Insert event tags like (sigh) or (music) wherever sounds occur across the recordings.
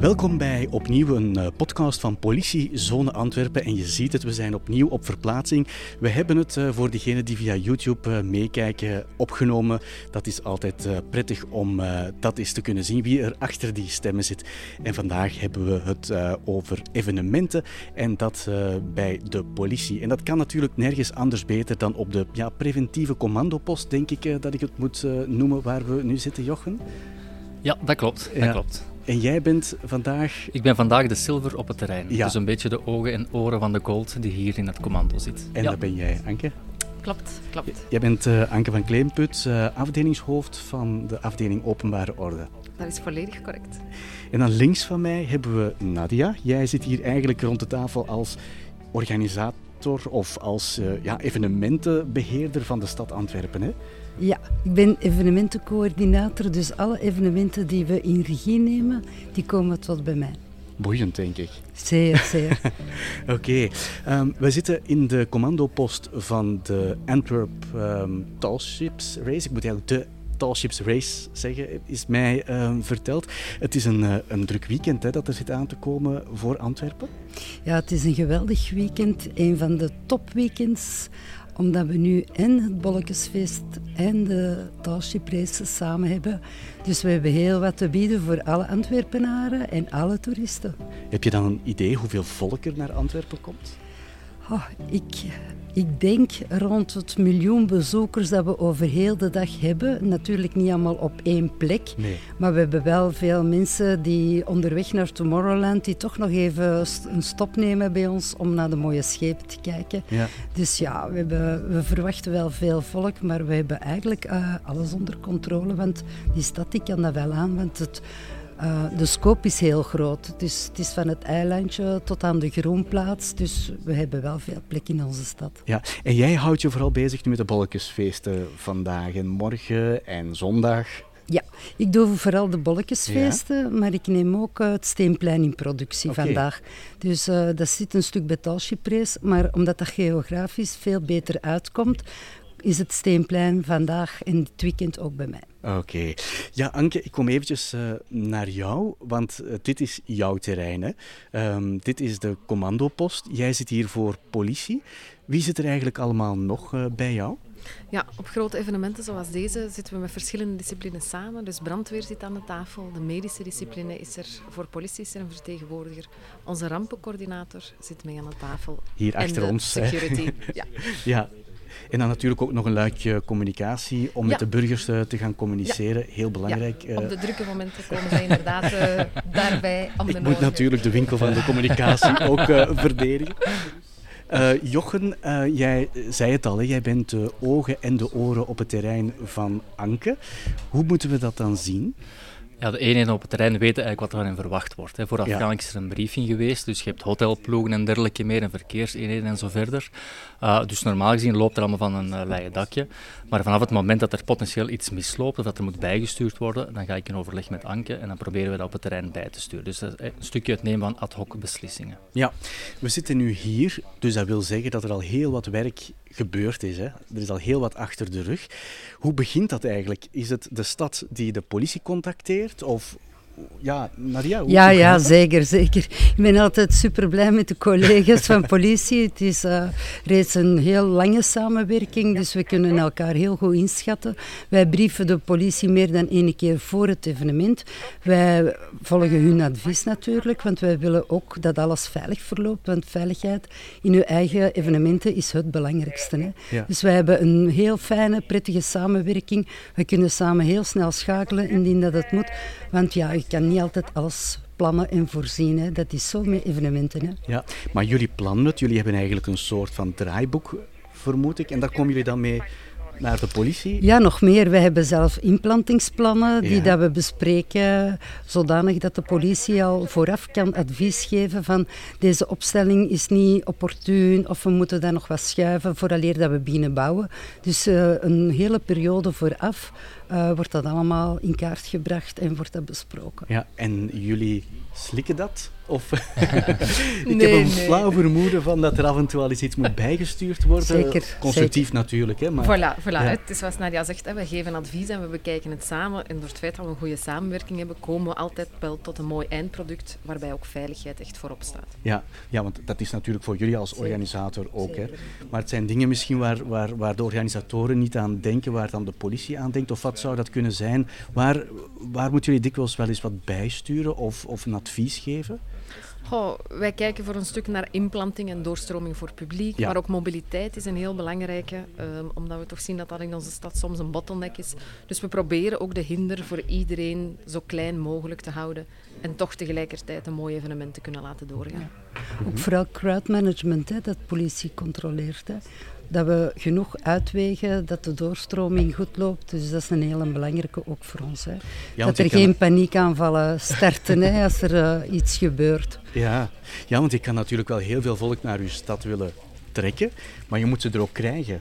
Welkom bij opnieuw een eh, podcast van Politie Zone Antwerpen. En je ziet het, we zijn opnieuw op verplaatsing. We hebben het eh, voor diegenen die via YouTube eh, meekijken opgenomen. Dat is altijd prettig om dat eens te kunnen zien, wie er achter die stemmen zit. En vandaag hebben we het over evenementen en dat bij de politie. En dat kan natuurlijk nergens anders beter dan op de ja, preventieve commandopost, denk ik dat ik het moet noemen, waar we nu zitten, Jochen. Ja, dat klopt. Dat klopt. En jij bent vandaag... Ik ben vandaag de silver op het terrein. Ja. Dus een beetje de ogen en oren van de gold die hier in het commando zit. En ja. dat ben jij, Anke? Klopt, klopt. Jij bent uh, Anke van Kleemput, uh, afdelingshoofd van de afdeling Openbare Orde. Dat is volledig correct. En dan links van mij hebben we Nadia. Jij zit hier eigenlijk rond de tafel als organisator of als uh, ja, evenementenbeheerder van de stad Antwerpen. Hè? Ja, ik ben evenementencoördinator, dus alle evenementen die we in regie nemen, die komen tot bij mij. Boeiend, denk ik. Zeer, zeer. (laughs) Oké. Ehm, we zitten in de commandopost van de Antwerp um, Tallships Race. Ik moet eigenlijk de Tallships Race zeggen, is mij um, verteld. Het is een, uh, een druk weekend hè, dat er zit aan te komen voor Antwerpen. Ja, het is een geweldig weekend. Een van de topweekends omdat we nu en het Bolletjesfeest en de Races samen hebben. Dus we hebben heel wat te bieden voor alle Antwerpenaren en alle toeristen. Heb je dan een idee hoeveel volk er naar Antwerpen komt? Oh, ik ik denk rond het miljoen bezoekers dat we over heel de dag hebben. Natuurlijk niet allemaal op één plek. Nee. Maar we hebben wel veel mensen die onderweg naar Tomorrowland... die toch nog even een stop nemen bij ons om naar de mooie schepen te kijken. Ja. Dus ja, we, hebben, we, verwachten wel veel volk. Maar we hebben eigenlijk uh, alles onder controle. Want die stad die kan dat wel aan. Want het uh, de scope is heel groot. Dus het is van het eilandje tot aan de groenplaats. Dus we hebben wel veel plek in onze stad. Ja, en jij houdt je vooral bezig met de bolletjesfeesten vandaag en morgen en zondag. Ja, ik doe vooral de bolletjesfeesten, maar ik neem ook het Steenplein in productie vandaag. Dus uh, dat zit een stuk bij Talschiprees, maar omdat dat geografisch veel beter uitkomt, is het Steenplein vandaag en dit weekend ook bij mij. Oké. Ja, Anke, ik kom eventjes uh, naar jou, want uh, dit is jouw terrein. Hè? Um, dit is de commandopost. Jij zit hier voor politie. Wie zit er eigenlijk allemaal nog uh, bij jou? Ja, op grote evenementen zoals deze zitten we met verschillende disciplines samen. Dus brandweer zit aan de tafel, de medische discipline is er, voor politie is er een vertegenwoordiger. Onze rampencoördinator zit mee aan de tafel. Hier achter ons. Security, (laughs) ja. ja. En dan natuurlijk ook nog een luikje communicatie om met de burgers uh, te gaan communiceren. Heel belangrijk. Ja. Op de drukke momenten komen zij inderdaad uh, (laughs) daarbij om Ik moet natuurlijk de winkel van de communicatie (laughs) ook uh, verdedigen. Jochen, jij zei het al, hè, jij bent de ogen en de oren op het terrein van Anke. Hoe moeten we dat dan zien? Ja, de eenheden op het terrein weten eigenlijk wat er van hen verwacht wordt. Hè. Voorafgaand is er een briefing geweest, dus je hebt hotelploegen en dergelijke meer en verkeerseenheden en zo verder. Uh, dus normaal gezien loopt er allemaal van een uh, leien dakje. Maar vanaf het moment dat er potentieel iets misloopt of dat er moet bijgestuurd worden, dan ga ik in overleg met Anke en dan proberen we dat op het terrein bij te sturen. Dus dat is een stukje het nemen van ad hoc beslissingen. Ja, we zitten nu hier, dus dat wil zeggen dat er al heel wat werk gebeurd is. Hè. Er is al heel wat achter de rug. Hoe begint dat eigenlijk? Is het de stad die de politie contacteert? Of ja, Nadia, ja, ja zeker, zeker. Ik ben altijd super blij met de collega's van politie. Het is uh, reeds een heel lange samenwerking, dus we kunnen elkaar heel goed inschatten. Wij brieven de politie meer dan één keer voor het evenement. Wij volgen hun advies natuurlijk, want wij willen ook dat alles veilig verloopt. Want veiligheid in uw eigen evenementen is het belangrijkste. Hè? Dus wij hebben een heel fijne, prettige samenwerking. We kunnen samen heel snel schakelen indien dat het moet. Want ja, kan niet altijd alles plannen en voorzien. Hè. Dat is zo met evenementen. Hè. Ja, maar jullie plannen het. Jullie hebben eigenlijk een soort van draaiboek, vermoed ik. En daar komen jullie dan mee naar de politie? Ja, nog meer. We hebben zelf inplantingsplannen die dat we bespreken, zodanig dat de politie al vooraf kan advies geven van deze opstelling is niet opportun of we moeten daar nog wat schuiven vooraleer dat we beginnen bouwen. Dus uh, een hele periode vooraf uh, wordt dat allemaal in kaart gebracht en wordt dat besproken. Ja, en jullie slikken dat? Of (laughs) ik heb een flauw vermoeden van dat er af en toe al eens iets moet bijgestuurd worden. Zeker. Constructief natuurlijk. Hè, maar, voilà, voilà. het is zoals Nadia zegt, hè, we geven advies en we bekijken het samen. En door het feit dat we een goede samenwerking hebben, komen we altijd wel tot een mooi eindproduct waarbij ook veiligheid echt voorop staat. Ja, ja want dat is natuurlijk voor jullie als organisator ook. Hè. Maar het zijn dingen misschien waar, waar, waar de organisatoren niet aan denken, waar dan de politie aan denkt. Of wat zou dat kunnen zijn? Waar, waar moeten jullie dikwijls wel eens wat bijsturen of, of een advies geven? Wij kijken voor een stuk naar implanting en doorstroming voor publiek. Maar ook mobiliteit is een heel belangrijke, um, omdat we toch zien dat dat in onze stad soms een bottleneck is. Dus we proberen ook de hinder voor iedereen zo klein mogelijk te houden. En toch tegelijkertijd een mooi evenement te kunnen laten doorgaan. Ook vooral crowdmanagement, hè, dat politie controleert. Hè dat we genoeg uitwegen, dat de doorstroming goed loopt. Dus dat is een hele belangrijke ook voor ons. Hè. dat er geen paniekaanvallen starten hè, als er uh, iets gebeurt. Ja. ja, want je kan natuurlijk wel heel veel volk naar uw stad willen trekken, maar je moet ze er ook krijgen.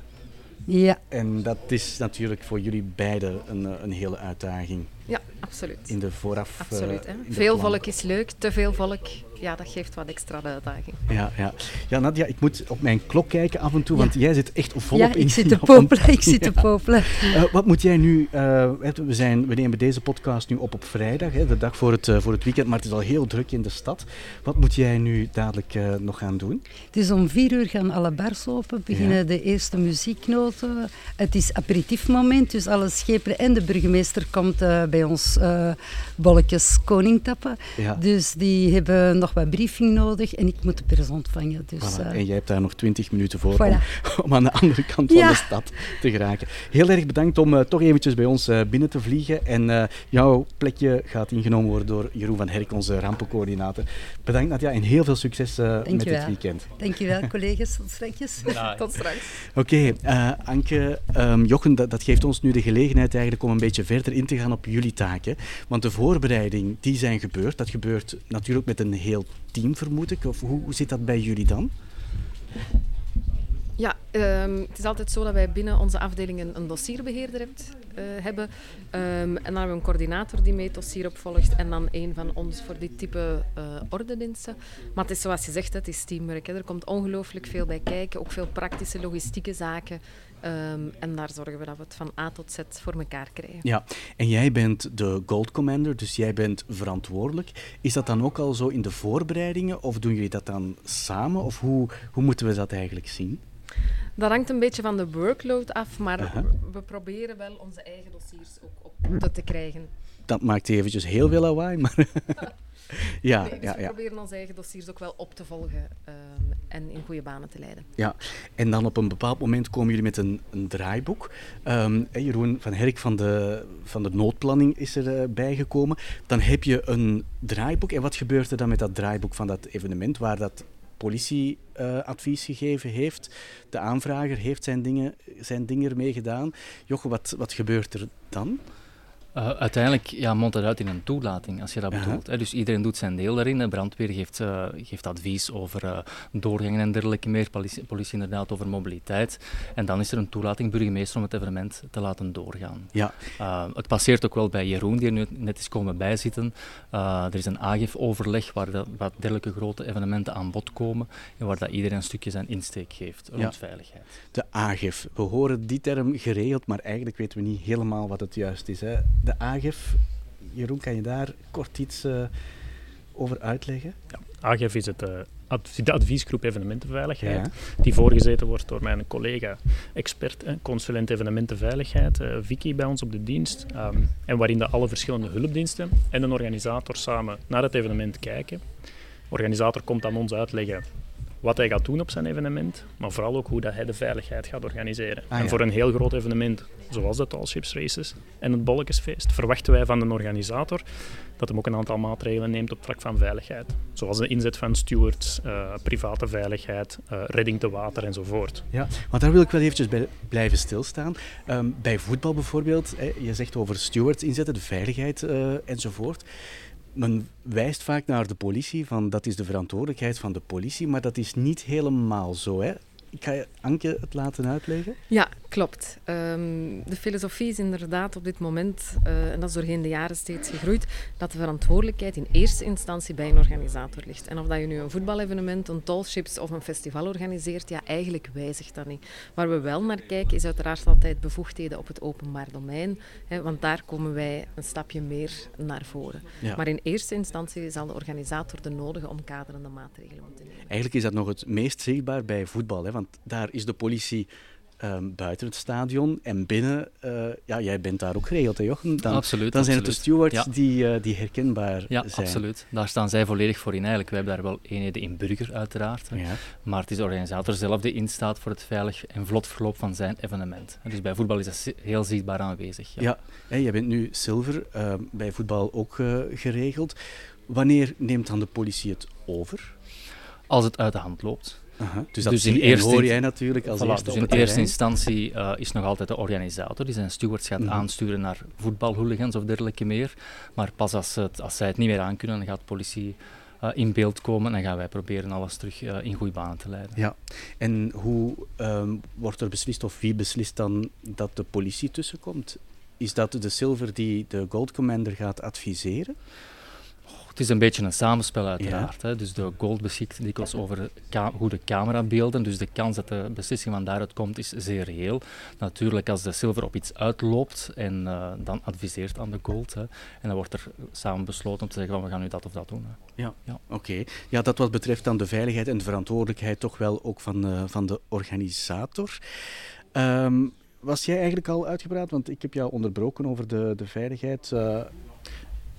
Ja. En dat is natuurlijk voor jullie beiden een, eh, een hele uitdaging. Ja, absoluut. In de vooraf. Absoluut. Hè. Veel volk is leuk, te veel volk ja, dat geeft wat extra uitdaging. Ja, ja. ja, Nadia, ik moet op mijn klok kijken af en toe, want jij zit echt volop in. ik (laughs) zit te popelen, ik zit te popelen. Uh, wat moet jij nu... Uh, we, zijn, we nemen deze podcast nu op op vrijdag, hè, de dag voor het, uh, voor het weekend, maar het is al heel druk in de stad. Wat moet jij nu dadelijk nog gaan doen? Het is om vier uur gaan alle bars open, beginnen de eerste muzieknoten. Het is aperitiefmoment, dus alle schepen en de burgemeester komt bij ons bolletjes koning tappen. Dus die hebben nog wat briefing nodig en ik moet de pers ontvangen. Dus, uh... En jij hebt daar nog twintig minuten voor om, (laughs) aan de andere kant van de stad te geraken. Heel erg bedankt om uh, toch eventjes bij ons uh, binnen te vliegen. En jouw plekje gaat ingenomen worden door Jeroen van Herk, onze rampencoördinator. Bedankt Nadja en heel veel succes met dit weekend. Dankjewel (laughs) collega's, tot straks. Tot straks. Oké, okay, Anke, um, Jochen, dat, dat, geeft ons nu de gelegenheid eigenlijk om een beetje verder in te gaan op jullie Want de voorbereiding, die zijn gebeurd. Dat gebeurt natuurlijk met een heel team, vermoed ik. Of hoe, zit dat bij jullie dan? Ja, um, het is altijd zo dat wij binnen onze afdeling een, dossierbeheerder hebt, uh, hebben. Um, en dan hebben we een coördinator die mee het dossier opvolgt en dan een van ons voor dit type uh, ordendiensten. Maar het is zoals je zegt, het is teamwork. Hè. Er komt ongelooflijk veel bij kijken, ook veel praktische logistieke zaken. Ehm, en daar zorgen we dat we het van A tot Z voor elkaar krijgen. Ja, en jij bent de Gold Commander, dus jij bent verantwoordelijk. Is dat dan ook al zo in de voorbereidingen of doen jullie dat dan samen? Of hoe, hoe moeten we dat eigenlijk zien? Dat hangt een beetje van de workload af, maar we proberen wel onze eigen dossiers ook op te krijgen. Dat maakt eventjes heel veel lawaai, maar... (laughs) (laughs) ja, dus ja, we proberen onze eigen dossiers ook wel op te volgen ehm, en in goede banen te leiden. Ja, en dan op een bepaald moment komen jullie met een, een draaiboek. Um, Jeroen van Herk van de, van de noodplanning is er uh, bijgekomen. Dan heb je een draaiboek. En wat gebeurt er dan met dat draaiboek van dat evenement waar dat politie uh, advies gegeven heeft? De aanvrager heeft zijn dingen, zijn dingen ermee gedaan. Jochem, wat, wat gebeurt er dan? Uh, uiteindelijk ja, mondt het uit in een toelating, als je dat bedoelt. Hè. Dus iedereen doet zijn deel daarin. De brandweer geeft, uh, geeft advies over uh, doorgangen en dergelijke meer. Politie, politie, inderdaad over mobiliteit. En dan is er een toelating, burgemeester, om het evenement te laten doorgaan. Ja. het passeert ook wel bij Jeroen, die er nu net is komen bijzitten. er is een AGIF-overleg waar, de, waar dergelijke grote evenementen aan bod komen en waar dat iedereen een stukje zijn insteek geeft rond veiligheid. De AGIF. We horen die term geregeld, maar eigenlijk weten we niet helemaal wat het juist is. Hè de AGEF. Jeroen, kan je daar kort iets uh, over uitleggen? Ja, AGEF is het, uh, de adviesgroep evenementenveiligheid, die voorgezeten wordt door mijn collega expert, eh, consulent evenementenveiligheid, uh, Vicky, bij ons op de dienst. Um, en waarin de alle verschillende hulpdiensten en een organisator samen naar het evenement kijken. De organisator komt aan ons uitleggen wat hij gaat doen op zijn evenement, maar vooral ook hoe dat hij de veiligheid gaat organiseren. Ah, en voor een heel groot evenement, zoals de Tall Ships Races en het Bolletjesfeest, verwachten wij van de organisator dat hij ook een aantal maatregelen neemt op vlak van veiligheid. Zoals de inzet van stewards, uh, private veiligheid, uh, redding te water enzovoort. Ja, want daar wil ik wel eventjes bij blijven stilstaan. Um, bij voetbal bijvoorbeeld, hè, je zegt over stewards inzetten, de veiligheid uh, enzovoort men wijst vaak naar de politie, van dat is de verantwoordelijkheid van de politie, maar dat is niet helemaal zo. Hè? Ik ga Anke het laten uitleggen. Ja, Klopt. Um, de filosofie is inderdaad op dit moment, uh, en dat is doorheen de jaren steeds gegroeid, dat de verantwoordelijkheid in eerste instantie bij een organisator ligt. En of dat je nu een voetbalevenement, een tallships of een festival organiseert, ja, eigenlijk wijzigt dat niet. Waar we wel naar kijken, is uiteraard altijd bevoegdheden op het openbaar domein, hè, want daar komen wij een stapje meer naar voren. Ja. Maar in eerste instantie zal de organisator de nodige omkaderende maatregelen moeten nemen. Eigenlijk is dat nog het meest zichtbaar bij voetbal, hè, want daar is de politie um, buiten het stadion en binnen. Uh, ja, jij bent daar ook geregeld, hè, Jochem? Dan, absoluut. Dan zijn het de stewards die, uh, die herkenbaar ja, zijn. Ja, absoluut. Daar staan zij volledig voor in. Eigenlijk. We hebben daar wel eenheden in burger, uiteraard. Ja. Maar het is de organisator zelf die instaat voor het veilig en vlot verloop van zijn evenement. Dus bij voetbal is dat heel zichtbaar aanwezig. Ja, jij bent nu zilver, uh, bij voetbal ook uh, geregeld. Wanneer neemt dan de politie het over? Als het uit de hand loopt. Dus dat dus in eerste hoor jij natuurlijk als voilà, eerste Dus in eerste instantie uh, is nog altijd de organisator die zijn stewards gaat mm aansturen naar voetbalhooligans of dergelijke meer. Maar pas als, het, als zij het niet meer aankunnen, dan gaat de politie uh, in beeld komen en gaan wij proberen alles terug uh, in goede banen te leiden. Ja, en hoe um, wordt er beslist of wie beslist dan dat de politie tussenkomt? Is dat de Silver die de Gold Commander gaat adviseren? Het is een beetje een samenspel uiteraard. Hè. Dus de Gold beschikt dikwijls over goede camerabeelden. Dus de kans dat de beslissing van daaruit komt is zeer reëel. Natuurlijk als de Silver op iets uitloopt en uh, dan adviseert aan de Gold. Hè. En dan wordt er samen besloten om te zeggen van we gaan nu dat of dat doen. Hè. Ja, ja. oké. Ja, dat wat betreft dan de veiligheid en de verantwoordelijkheid toch wel ook van, uh, van de organisator. Um, was jij eigenlijk al uitgepraat? Want ik heb jou onderbroken over de, de veiligheid. Uh,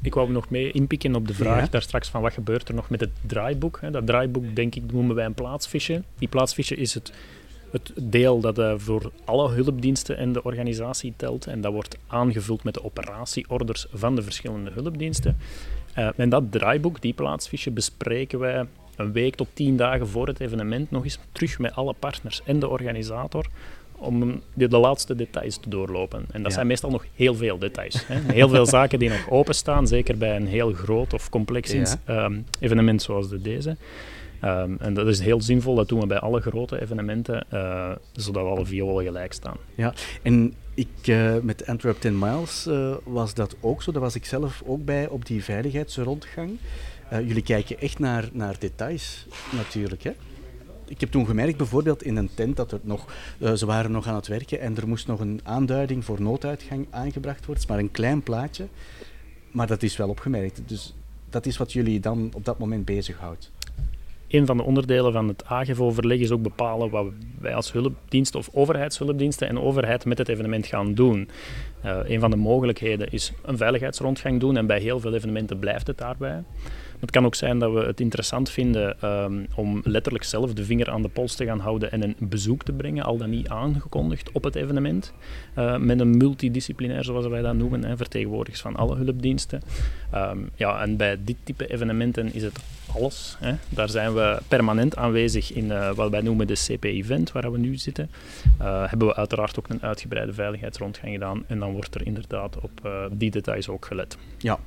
ik wou nog mee inpikken op de vraag daar straks van wat gebeurt er nog met het draaiboek. Dat draaiboek, denk ik, noemen wij een plaatsfiche. Die plaatsfiche is het, het deel dat uh, voor alle hulpdiensten en de organisatie telt. En dat wordt aangevuld met de operatieorders van de verschillende hulpdiensten. Uh, en dat draaiboek, die plaatsfiche, bespreken wij een week tot tien dagen voor het evenement nog eens terug met alle partners en de organisator om de, de, laatste details te doorlopen. En dat zijn meestal nog heel veel details. Hè. Heel veel (laughs) zaken die nog openstaan, zeker bij een heel groot of complex ja. um, evenement zoals de deze. Um, en dat is heel zinvol, dat doen we bij alle grote evenementen, uh, zodat alle violen gelijk staan. Ja, en ik, uh, met Antwerp 10 Miles uh, was dat ook zo. Daar was ik zelf ook bij op die veiligheidsrondgang. jullie kijken echt naar, naar details natuurlijk, hè? Ik heb toen gemerkt, bijvoorbeeld in een tent, dat er nog, uh, ze waren nog aan het werken en er moest nog een aanduiding voor nooduitgang aangebracht worden. Maar een klein plaatje, maar dat is wel opgemerkt. Dus dat is wat jullie dan op dat moment bezighoudt. Een van de onderdelen van het AGEV-overleg is ook bepalen wat wij als hulpdiensten of overheidshulpdiensten en overheid met het evenement gaan doen. Uh, een van de mogelijkheden is een veiligheidsrondgang doen en bij heel veel evenementen blijft het daarbij. Het kan ook zijn dat we het interessant vinden um, om letterlijk zelf de vinger aan de pols te gaan houden en een bezoek te brengen, al dan niet aangekondigd op het evenement. Uh, met een multidisciplinair, zoals wij dat noemen, hè, vertegenwoordigers van alle hulpdiensten. Um, ja, en bij dit type evenementen is het alles. Hè. Daar zijn we permanent aanwezig in uh, wat wij noemen de CP-event, waar we nu zitten. Uh, hebben we uiteraard ook een uitgebreide veiligheidsrondgang gedaan en dan wordt er inderdaad op uh, die details ook gelet. Ja,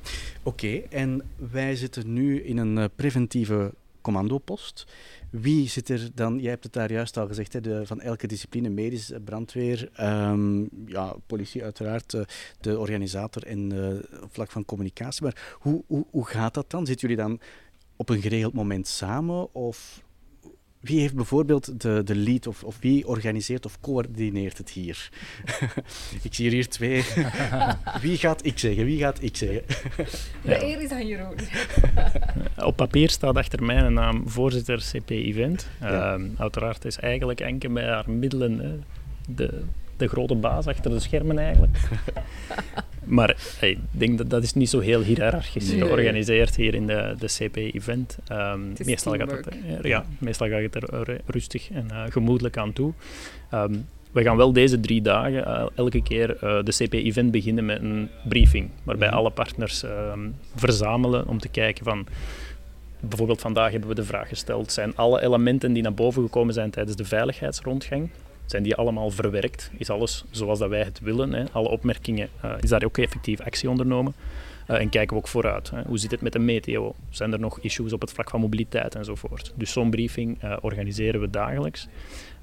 oké. En wij zitten nu in een preventieve commandopost. Wie zit er dan? Jij hebt het daar juist al gezegd, hè, de, van elke discipline, medisch, brandweer, um, ja, politie uiteraard, de organisator en vlak van communicatie. Maar hoe, hoe, hoe gaat dat dan? Zitten jullie dan op een geregeld moment samen? Of wie heeft bijvoorbeeld de, de lead of, of wie organiseert of coördineert het hier? (laughs) ik zie hier twee. (laughs) wie gaat ik zeggen? Wie gaat ik zeggen? De eer is aan Jeroen. (laughs) Op papier staat achter mijn naam voorzitter CP Event. Ja. Uh, uiteraard is eigenlijk enkel met haar middelen de, de grote baas achter de schermen eigenlijk. Maar hey, ik denk dat dat is niet zo heel hiërarchisch nee. georganiseerd hier in de, de CP-event. Um, meestal, gaat het, ja, meestal gaat het er rustig en uh, gemoedelijk aan toe. Um, we gaan wel deze drie dagen uh, elke keer uh, de CP-event beginnen met een briefing, waarbij mm alle partners um, verzamelen om te kijken van bijvoorbeeld vandaag hebben we de vraag gesteld: zijn alle elementen die naar boven gekomen zijn tijdens de veiligheidsrondgang, zijn die allemaal verwerkt? Is alles zoals dat wij het willen? Hè? Alle opmerkingen, uh, is daar ook effectief actie ondernomen? Uh, en kijken we ook vooruit. Hè? Hoe zit het met de meteo? Zijn er nog issues op het vlak van mobiliteit enzovoort? Dus zo'n briefing uh, organiseren we dagelijks.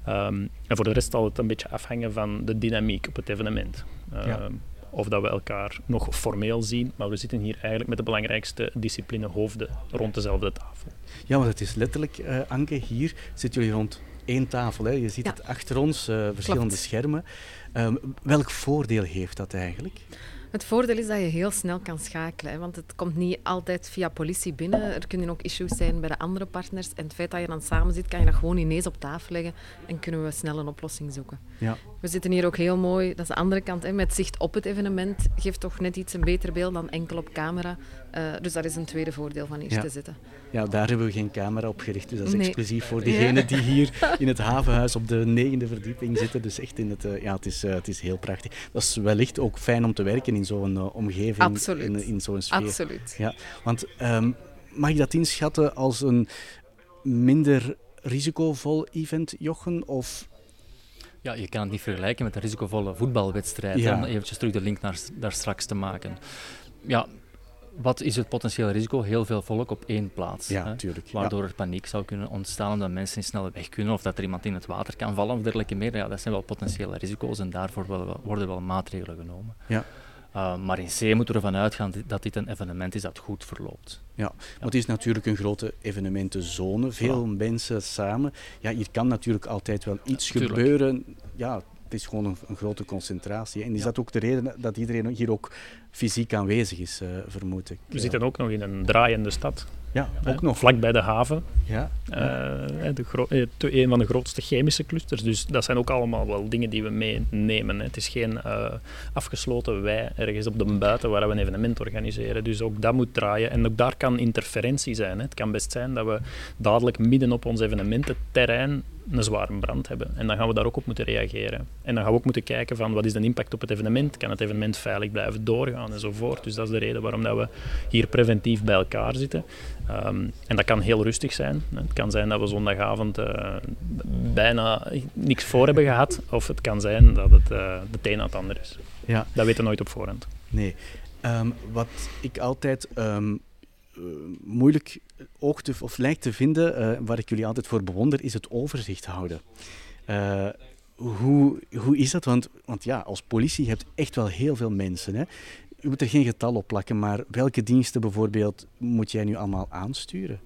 Ehm, en voor de rest zal het een beetje afhangen van de dynamiek op het evenement. Ehm, of dat we elkaar nog formeel zien, maar we zitten hier eigenlijk met de belangrijkste disciplinehoofden rond dezelfde tafel. Ja, want het is letterlijk, Anke, hier zitten jullie rond één tafel. Hè? Je ziet het achter ons, uh, verschillende schermen. Um, welk voordeel heeft dat eigenlijk? Het voordeel is dat je heel snel kan schakelen, hè, want het komt niet altijd via politie binnen. Er kunnen ook issues zijn bij de andere partners. En het feit dat je dan samen zit, kan je dat gewoon ineens op tafel leggen en kunnen we snel een oplossing zoeken. Ja. We zitten hier ook heel mooi, dat is de andere kant, hè, met zicht op het evenement. Geeft toch net iets een beter beeld dan enkel op camera. Uh, dus dat is een tweede voordeel van hier te zitten. Ja, daar hebben we geen camera op gericht, dus dat is exclusief voor diegenen die hier (laughs) in het havenhuis op de negende verdieping zitten. Dus echt in het, uh, ja, het is, uh, het is heel prachtig. Dat is wellicht ook fijn om te werken in zo'n uh, omgeving, Absoluut. in, in zo'n sfeer. Absoluut. Ja, want um, mag je dat inschatten als een minder risicovol event, Jochen? Of ja, je kan het niet vergelijken met een risicovolle voetbalwedstrijd. Ja. Om eventjes terug de link naar daar straks te maken. Ja, wat is het potentiële risico? Heel veel volk op één plaats. Ja, hè? Tuurlijk, waardoor er paniek zou kunnen ontstaan, dat mensen snel weg kunnen of dat er iemand in het water kan vallen of dergelijke meer. Ja, dat zijn wel potentiële risico's en daarvoor worden wel maatregelen genomen. Ja. Uh, maar in C moeten we ervan uitgaan dat dit een evenement is dat goed verloopt. Ja, ja. want het is natuurlijk een grote evenementenzone, veel mensen samen. Ja, hier kan natuurlijk altijd wel iets gebeuren. Ja, het is gewoon een, een grote concentratie. En is dat ook de reden dat iedereen hier ook fysiek aanwezig is, uh, vermoed ik? We zitten ook nog in een draaiende stad. Ja, ook nog. Vlak bij de haven. Ja. Uh, de een van de grootste chemische clusters. Dus dat zijn ook allemaal wel dingen die we meenemen. Het is geen uh, afgesloten wei ergens op de buiten waar we een evenement organiseren. Dus ook dat moet draaien. En ook daar kan interferentie zijn. Hè. Het kan best zijn dat we dadelijk midden op ons evenemententerrein een zware brand hebben. En dan gaan we daar ook op moeten reageren. En dan gaan we ook moeten kijken van wat is de impact op het evenement? Kan het evenement veilig blijven doorgaan enzovoort. Dus dat is de reden waarom dat we hier preventief bij elkaar zitten. Um, en dat kan heel rustig zijn. Het kan zijn dat we zondagavond uh, bijna niks voor hebben gehad. Of het kan zijn dat het uh, de een aan het ander is. Ja. Dat weten we nooit op voorhand. Nee. Um, wat ik altijd um, uh, moeilijk oogt of lijkt te vinden, waar ik jullie altijd voor bewonder, is het overzicht houden. hoe, hoe is dat? Want, want ja, als politie heb je echt wel heel veel mensen. Hè? U moet er geen getal op plakken, maar welke diensten bijvoorbeeld moet jij nu allemaal aansturen?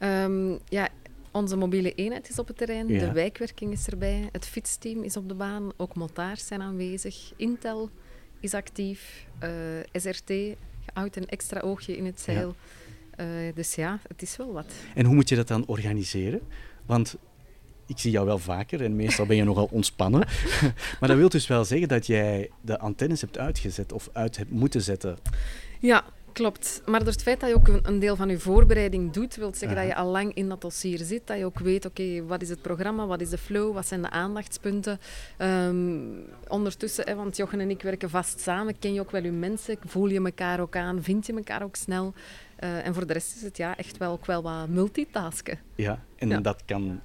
Um, ja, onze mobiele eenheid is op het terrein, de wijkwerking is erbij, het fietsteam is op de baan, ook motards zijn aanwezig, Intel is actief, uh, SRT houdt een extra oogje in het zeil. Ja. Uh, dus ja, het is wel wat. En hoe moet je dat dan organiseren? Want ik zie jou wel vaker en meestal ben je nogal ontspannen. (laughs) (laughs) maar dat wil dus wel zeggen dat jij de antennes hebt uitgezet of uit hebt moeten zetten. Ja, klopt. Maar door het feit dat je ook een, deel van je voorbereiding doet, wil zeggen dat je al lang in dat dossier zit. Dat je ook weet, oké, wat is het programma, wat is de flow, wat zijn de aandachtspunten. Um, ondertussen, hè, want Jochen en ik werken vast samen, ken je ook wel je mensen, voel je elkaar ook aan, vind je elkaar ook snel. Uh, en voor de rest is het ja, echt wel ook wel wat multitasken. Ja, en ja. dat kan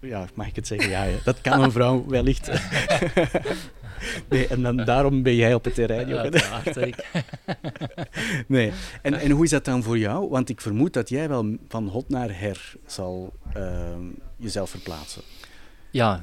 ja, mag ik het zeggen? Ja, dat kan een vrouw wellicht. (laughs) nee, en dan, daarom ben jij op het terrein, Jochen. (laughs) nee. En, en hoe is dat dan voor jou? Want ik vermoed dat jij wel van hot naar her zal uh, jezelf verplaatsen. Ja,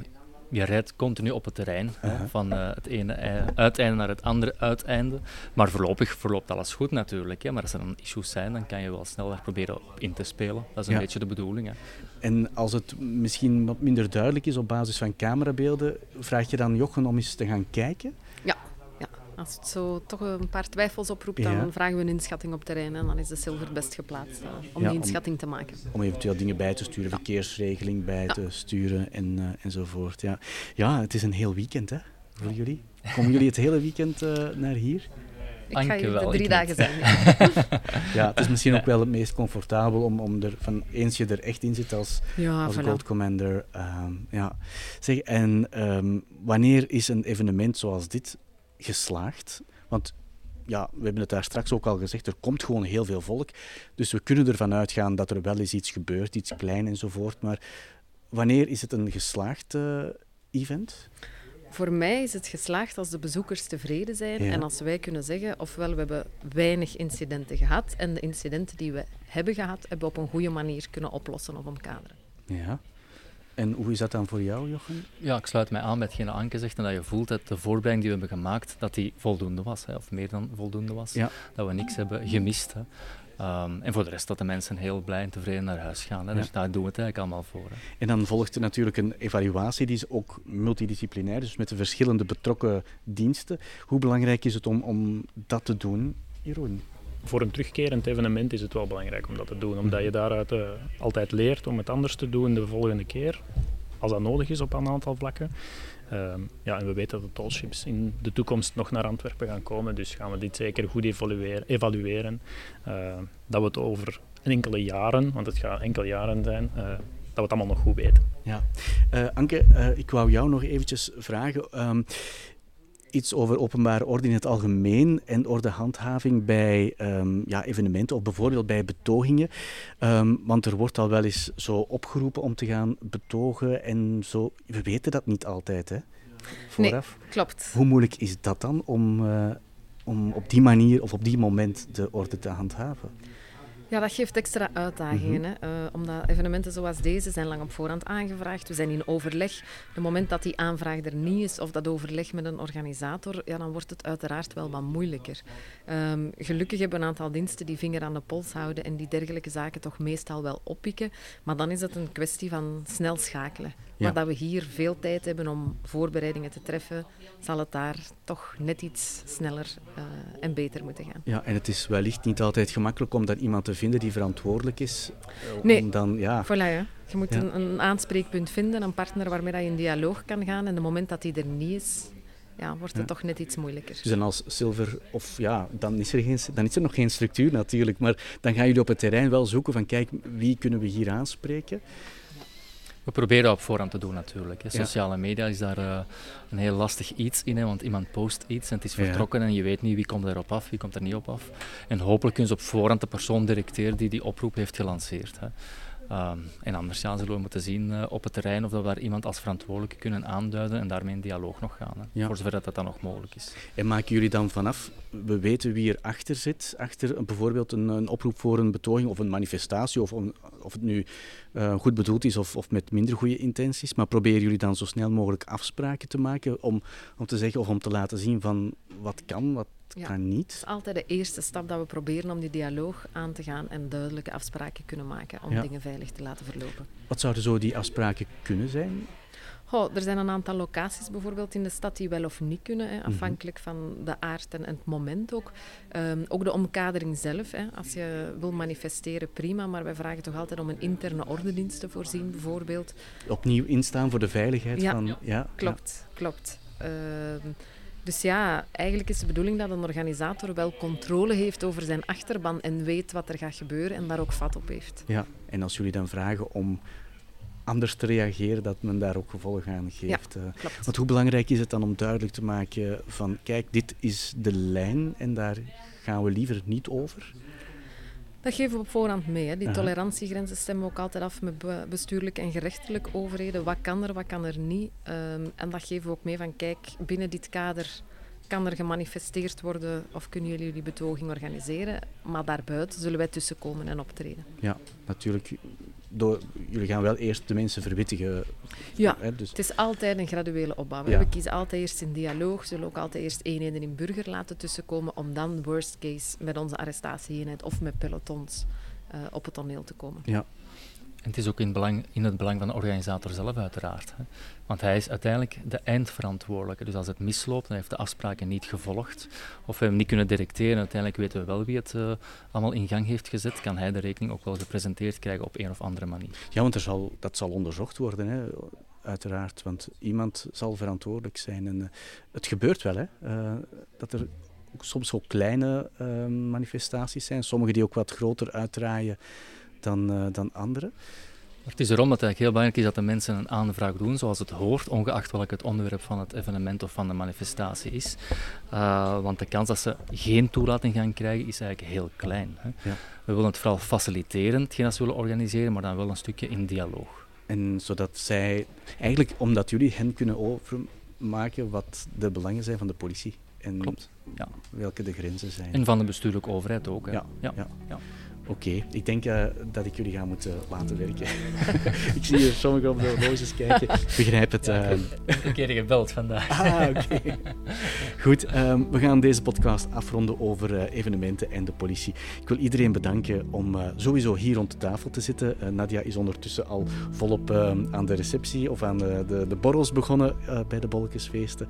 je rijdt continu op het terrein, uh -huh. van uh, het ene uiteinde naar het andere uiteinde. Maar voorlopig verloopt alles goed natuurlijk. Hè. Maar als er dan issues zijn, dan kan je wel snel daar proberen op in te spelen. Dat is een ja. beetje de bedoeling. Hè. En als het misschien wat minder duidelijk is op basis van camerabeelden, vraag je dan Jochen om eens te gaan kijken? Als het zo toch een paar twijfels oproept, dan ja. vragen we een inschatting op terrein en dan is de Silver best geplaatst uh, om ja, die inschatting om, te maken. Om eventueel dingen bij te sturen, verkeersregeling bij te sturen en, uh, enzovoort. Ja. ja, het is een heel weekend hè, voor jullie. Komen jullie het hele weekend uh, naar hier? Ik ga hier de drie dagen zijn. (laughs) ja, het is misschien ook wel het meest comfortabel om, om er van eens je er echt in zit als, ja, als voilà. Gold Commander. Um, ja. zeg, en um, wanneer is een evenement zoals dit geslaagd? Want ja, we hebben het daar straks ook al gezegd, er komt gewoon heel veel volk. Dus we kunnen ervan uitgaan dat er wel eens iets gebeurt, iets klein enzovoort. Maar wanneer is het een geslaagd uh, event? Voor mij is het geslaagd als de bezoekers tevreden zijn ja. en als wij kunnen zeggen, ofwel we hebben weinig incidenten gehad en de incidenten die we hebben gehad, hebben we op een goede manier kunnen oplossen of omkaderen. Ja. En hoe is dat dan voor jou, Jochen? Ja, ik sluit mij aan bij hetgene Anke zegt en dat je voelt dat de voorbereiding die we hebben gemaakt, dat die voldoende was, hè, of meer dan voldoende was. Dat we niks hebben gemist. Hè. Ehm, en voor de rest dat de mensen heel blij en tevreden naar huis gaan. Hè. Dus daar doen we het eigenlijk allemaal voor. Hè. En dan volgt er natuurlijk een evaluatie, die is ook multidisciplinair, dus met de verschillende betrokken diensten. Hoe belangrijk is het om, om dat te doen, Jeroen? Voor een terugkerend evenement is het wel belangrijk om dat te doen, omdat je daaruit uh, altijd leert om het anders te doen de volgende keer, als dat nodig is op een aantal vlakken. Ehm, ja, en we weten dat de tollships in de toekomst nog naar Antwerpen gaan komen, dus gaan we dit zeker goed evalueren. evalueren uh, dat we het over enkele jaren, want het gaat enkele jaren zijn, uh, dat we het allemaal nog goed weten. Ja. Uh, Anke, ik wou jou nog eventjes vragen. Um, iets over openbare orde in het algemeen en ordehandhaving bij um, ja, evenementen of bijvoorbeeld bij betogingen. Um, want er wordt al wel eens zo opgeroepen om te gaan betogen en zo. We weten dat niet altijd, hè? Vooraf. Nee, klopt. Hoe moeilijk is dat dan om, uh, om op die manier of op die moment de orde te handhaven? Ja, dat geeft extra uitdagingen. Mm hè? Uh, omdat evenementen zoals deze zijn lang op voorhand aangevraagd. We zijn in overleg. Het moment dat die aanvraag er niet is of dat overleg met een organisator, ja, dan wordt het uiteraard wel wat moeilijker. Um, gelukkig hebben we een aantal diensten die vinger aan de pols houden en die dergelijke zaken toch meestal wel oppikken. Maar dan is het een kwestie van snel schakelen. Maar dat we hier veel tijd hebben om voorbereidingen te treffen, zal het daar toch net iets sneller uh, en beter moeten gaan. Ja, en het is wellicht niet altijd gemakkelijk om dan iemand te vinden die verantwoordelijk is. Nee, dan, ja. voilà. Ja. Je moet een, een, aanspreekpunt vinden, een partner waarmee je in dialoog kan gaan. En het moment dat die er niet is, ja, wordt het toch net iets moeilijker. Dus dan als zilver, of ja, dan is, er geen, dan is er nog geen structuur natuurlijk. Maar dan gaan jullie op het terrein wel zoeken van, kijk, wie kunnen we hier aanspreken? We proberen dat op voorhand te doen natuurlijk. Hè. Sociale media is daar uh, een heel lastig iets in, hè, want iemand post iets en het is vertrokken en je weet niet wie komt erop af, wie komt er niet op af. En hopelijk kunnen ze op voorhand de persoon directeren die die oproep heeft gelanceerd. Hè. Um, en anders ja, zullen we moeten zien uh, op het terrein of dat we daar iemand als verantwoordelijke kunnen aanduiden en daarmee in dialoog nog gaan. Hè, ja. Voor zover dat, dat dan nog mogelijk is. En maken jullie dan vanaf, we weten wie erachter zit, achter bijvoorbeeld een, een, oproep voor een betoging of een manifestatie, of, of het nu uh, goed bedoeld is of, of met minder goede intenties, maar proberen jullie dan zo snel mogelijk afspraken te maken om, om te zeggen of om te laten zien van wat kan, wat ja, kan niet. Het is altijd de eerste stap dat we proberen om die dialoog aan te gaan en duidelijke afspraken kunnen maken om dingen veilig te laten verlopen. Wat zouden zo die afspraken kunnen zijn? Oh, er zijn een aantal locaties bijvoorbeeld in de stad die wel of niet kunnen, hè, mhm. afhankelijk van de aard en, het moment ook. Um, ook de omkadering zelf. Hè. Als je wil manifesteren, prima, maar wij vragen toch altijd om een interne ordendienst te voorzien, bijvoorbeeld. Opnieuw instaan voor de veiligheid ja, van... Ja, klopt, klopt. Uh, dus ja, eigenlijk is de bedoeling dat een organisator wel controle heeft over zijn achterban en weet wat er gaat gebeuren en daar ook vat op heeft. Ja, en als jullie dan vragen om anders te reageren, dat men daar ook gevolgen aan geeft. Ja, eh. Want hoe belangrijk is het dan om duidelijk te maken van kijk, dit is de lijn en daar gaan we liever niet over? Dat geven we op voorhand mee. Hè. Die tolerantiegrenzen stemmen we ook altijd af met bestuurlijk en gerechtelijk overheden. Wat kan er, wat kan er niet? Um, en dat geven we ook mee van kijk, binnen dit kader kan er gemanifesteerd worden of kunnen jullie die betoging organiseren. Maar daarbuiten zullen wij tussenkomen en optreden. Ja, natuurlijk door, jullie gaan wel eerst de mensen verwittigen. Ja, hè, dus. het is altijd een graduele opbouw. We kiezen altijd eerst in dialoog, zullen ook altijd eerst eenheden in burger laten tussenkomen, om dan worst case met onze arrestatieeenheid of met pelotons uh, op het toneel te komen. Ja, en het is ook in, belang, in het belang van de organisator zelf uiteraard. Hè. Want hij is uiteindelijk de eindverantwoordelijke. Dus als het misloopt hij heeft de afspraken niet gevolgd, of we hem niet kunnen directeren, uiteindelijk weten we wel wie het uh, allemaal in gang heeft gezet, kan hij de rekening ook wel gepresenteerd krijgen op een of andere manier. Ja, want zal, dat zal onderzocht worden, hè, uiteraard. Want iemand zal verantwoordelijk zijn. En uh, het gebeurt wel, hè, uh, dat er soms ook kleine manifestaties zijn, sommige die ook wat groter uitdraaien dan, uh, dan anderen. Het is erom dat het eigenlijk heel belangrijk is dat de mensen een aanvraag doen zoals het hoort, ongeacht welk het onderwerp van het evenement of van de manifestatie is. Uh, want de kans dat ze geen toelating gaan krijgen is eigenlijk heel klein. Hè. Ja. We willen het vooral faciliteren, hetgeen dat ze willen organiseren, maar dan wel een stukje in dialoog. En zodat zij, eigenlijk omdat jullie hen kunnen overmaken wat de belangen zijn van de politie. En Klopt. Ja. welke de grenzen zijn. En van de bestuurlijke overheid ook. Hè. Ja. Ja. ja. Oké, ik denk uh, dat ik jullie ga moeten laten werken. (laughs) ik zie hier sommigen op de horloges kijken. Ik begrijp het. Ja, uh... een keer gebeld vandaag. ah, oké. Goed, um, we gaan deze podcast afronden over uh, evenementen en de politie. Ik wil iedereen bedanken om sowieso hier rond de tafel te zitten. Nadia is ondertussen al volop aan de receptie of aan de, de, de borrels begonnen bij de Bolkensfeesten.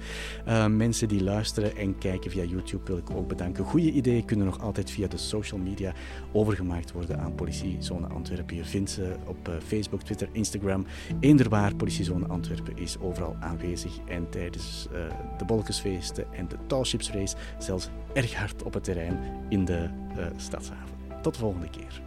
mensen die luisteren en kijken via YouTube wil ik ook bedanken. Goede ideeën kunnen nog altijd via de social media overgemaakt gemaakt worden aan politiezone Antwerpen. Je vindt ze op eh, Facebook, Twitter, Instagram. Eender waar, politiezone Antwerpen is overal aanwezig. En tijdens eh, de bolkensfeesten en de touwchipsrace zelfs erg hard op het terrein in de uh, stadshaven. Tot de volgende keer.